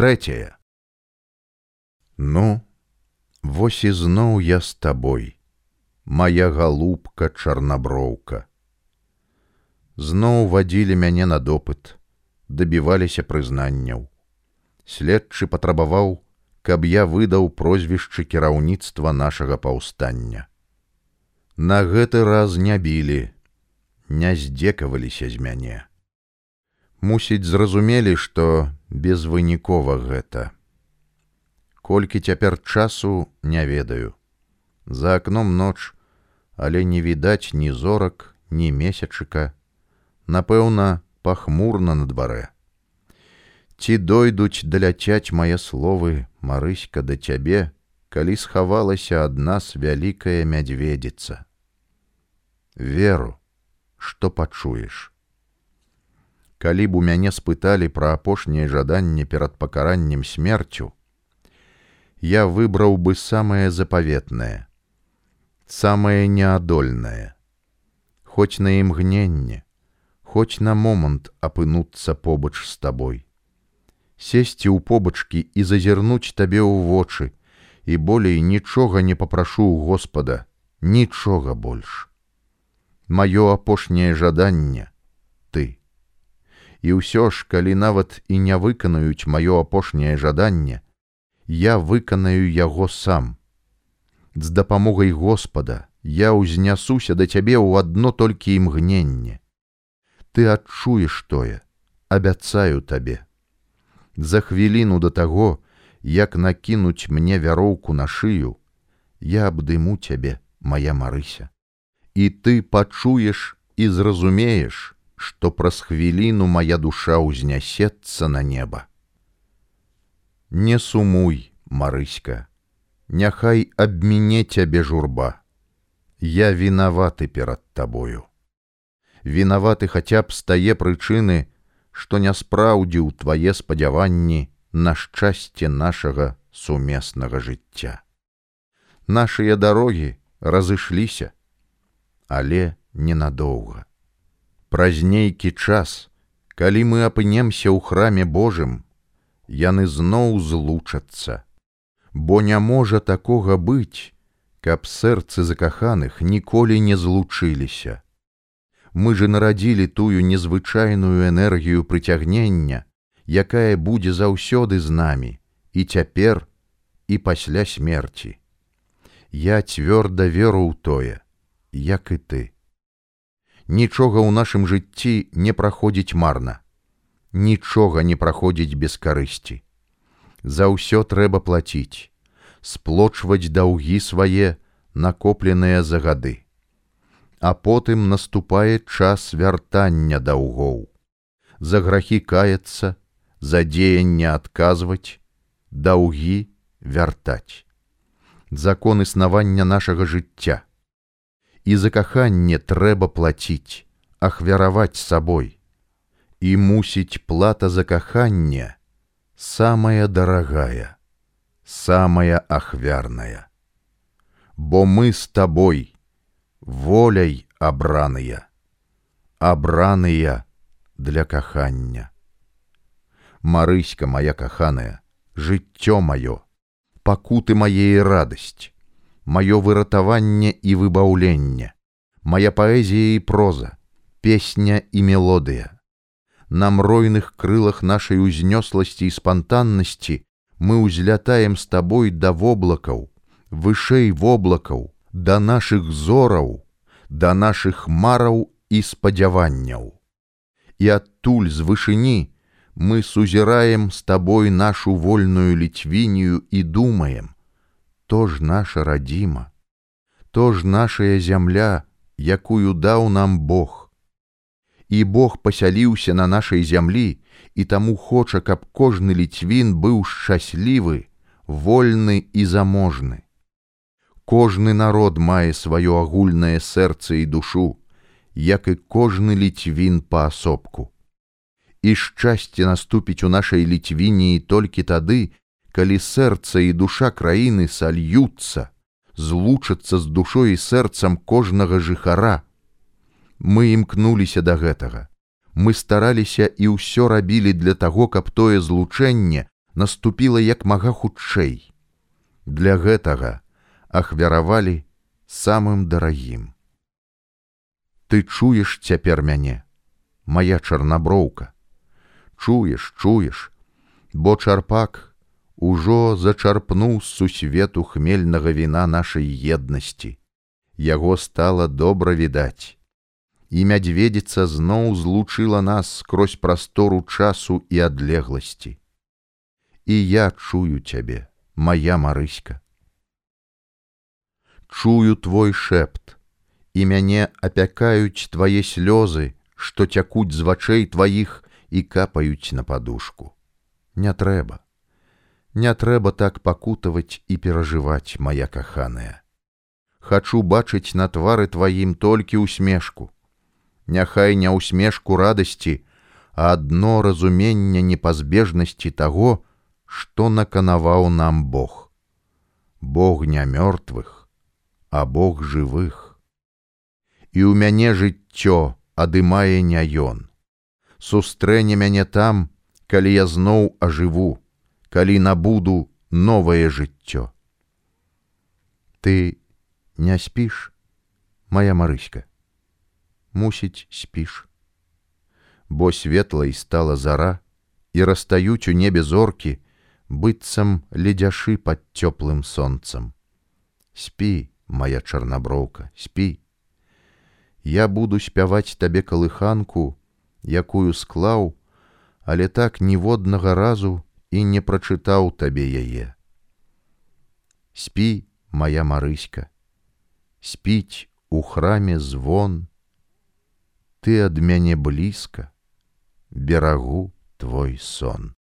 трэцяе ну вось ізноў я з табой моя галубка чарнаброўка. Зноў вадзілі мяне на допыт дабіваліся прызнанняў. Следчы патрабаваў каб я выдаў прозвішчы кіраўніцтва нашага паўстання. На гэты раз не білі не здзекаваліся з мяне мусіць зразумелі што безвынікова гэта. Колькі цяпер часу не ведаю. За акном ноч але не відаць ні зорак ні месячыка. Напэўна пахмурна на дварэ. Ці дойдуць даляцяць мае словы марыська да цябе калі схавалася ад нас вялікая мядзведзіца? Веру што пачуеш калі б у мяне спыталі пра апошняе жаданне перад пакараннем смерцю я выбраў бы самае запаветнае самае неадольнае. Хоць на імгненне хоць на момант апынуцца побач з табой. Сесці ў побачкі і зазірнуць табе ў вочы і болей нічога не папрашу ў господа нічога больш. Маё апошняе жаданне і ўсё ж калі нават і не выканаюць маё апошняе жаданне я выканаю яго сам. З дапамогай господа я ўзнясуся да цябе ў адно толькі імгненне. Ты адчуеш тое абяцаю табе. За хвіліну да таго як накінуць мне вяроўку на шыю я абдыму цябе моя марыся. І ты пачуеш і зразумееш, што праз хвіліну моя душа ўзнясецца на неба. Не сумуй, марыська, Няхай абміне цябе журба. Я вінаваты перад табою. Вінаваты хаця б стае прычыны, што не спраўдзіў твае спадзяванні на шчасце нашага сумеснага жыцця. Нашыя дарогі разышліся, але ненадоўга. Праз нейкі час, калі мы апынемся ў храме Божым, яны зноў злучацца, бо не можа такога быць, каб сэрцы закаханых ніколі не злучыліся. Мы же нарадзілі тую незвычайную энергію прыцягнення, якая будзе заўсёды з намі і цяпер і пасля смерти. Я цвёрда веру ў тое, як і ты. Нічога ў нашым жыцці не праходзіць марна. Нічога не праходзіць без карысці. За ўсё трэба плаціць, сплочваць даўгі свае, накопленыя за гады. А потым наступае час вяртання даўгоў. За грахі каяцца, за дзеянне адказваць, даўгі вяртаць. Закон існавання нашага жыцця і за каханне трэба плаціць, ахвяраваць сабой. І мусіць плата за каханне самая дарагая, самая ахвярная. Бо мы з табой воляй абраныя, абраныя для кахання. Марыська моя каханая, жыццё маё, пакуты мае радасць, маё выратаванне і выбаўленне, моя паэзія і проза, песня і мелодыя. На мройных крылах нашай узнёсласці і спантаннасці мы ўзлятаем з табой да воблакаў, вышэй воблакаў, да нашых зораў, да нашых мараў і спадзяванняў. І адтуль з вышыні мы сузіраем з табой нашу вольную ліцвінію і думаем, то ж наша радзіма, то ж нашая зямля, якую даў нам Бог. І Бог пасяліўся на нашай зямлі і таму хоча, каб кожны ліцвін быў шчаслівы, вольны і заможны. Кожны народ мае сваё агульнае сэрца і душу, як і кожны ліцвін паасобку. І шчасце наступіць у нашай ліцвініі толькі тады, калі сэрца і душа краіны сальюцца, злучацца з душой і сэрцам кожнага жыхара. Мы імкнуліся да гэтага. Мы стараліся і ўсё рабілі для таго, каб тое злучэнне наступіла як мага хутчэй. Для гэтага ахвяравалі самым дарагім. Ты чуеш цяпер мяне, моя чарнаброўка, чуеш, чуеш, бо чарпак ужо зачарпнуў з сусвету хмельнага віна нашай еднасці. Яго стала добра відаць. І мядзведзіца зноў злучыла нас скрозь прастору часу і адлегласці. І я чую цябе, моя марыська. Чую твой шэпт, і мяне апякаюць твае слёзы, што цякуць з вачэй тваіх і капаюць на падушку. Не трэба. Не трэба так пакутаваць і перажываць, моя каханая. Хачу бачыць на твары тваім толькі усмешку. Няхай не ўсмешку радасці, а адно разуменне непазбежнасці таго, што наканаваў нам Бог. Бог не мёртвых, а Бог жывых. І ў мяне жыццё адымае не ён. Сустрэне мяне там, калі я зноў ажыву, калі набуду новае жыццё. Ты не спіш, моя марыська, мусіць спіш. Бо светлай стала зара і растаюць у небе зоркі, быццам ледзяшы под цёплым сонцам. Спі, моя чарнаброўка, спі. Я буду спяваць табе калыханку, якую склаў, але так ніводнага разу і не прачытаў табе яе. Спі, моя марыська, спіць у храме звон, Ты ад мяне блізка, берагу твой сон.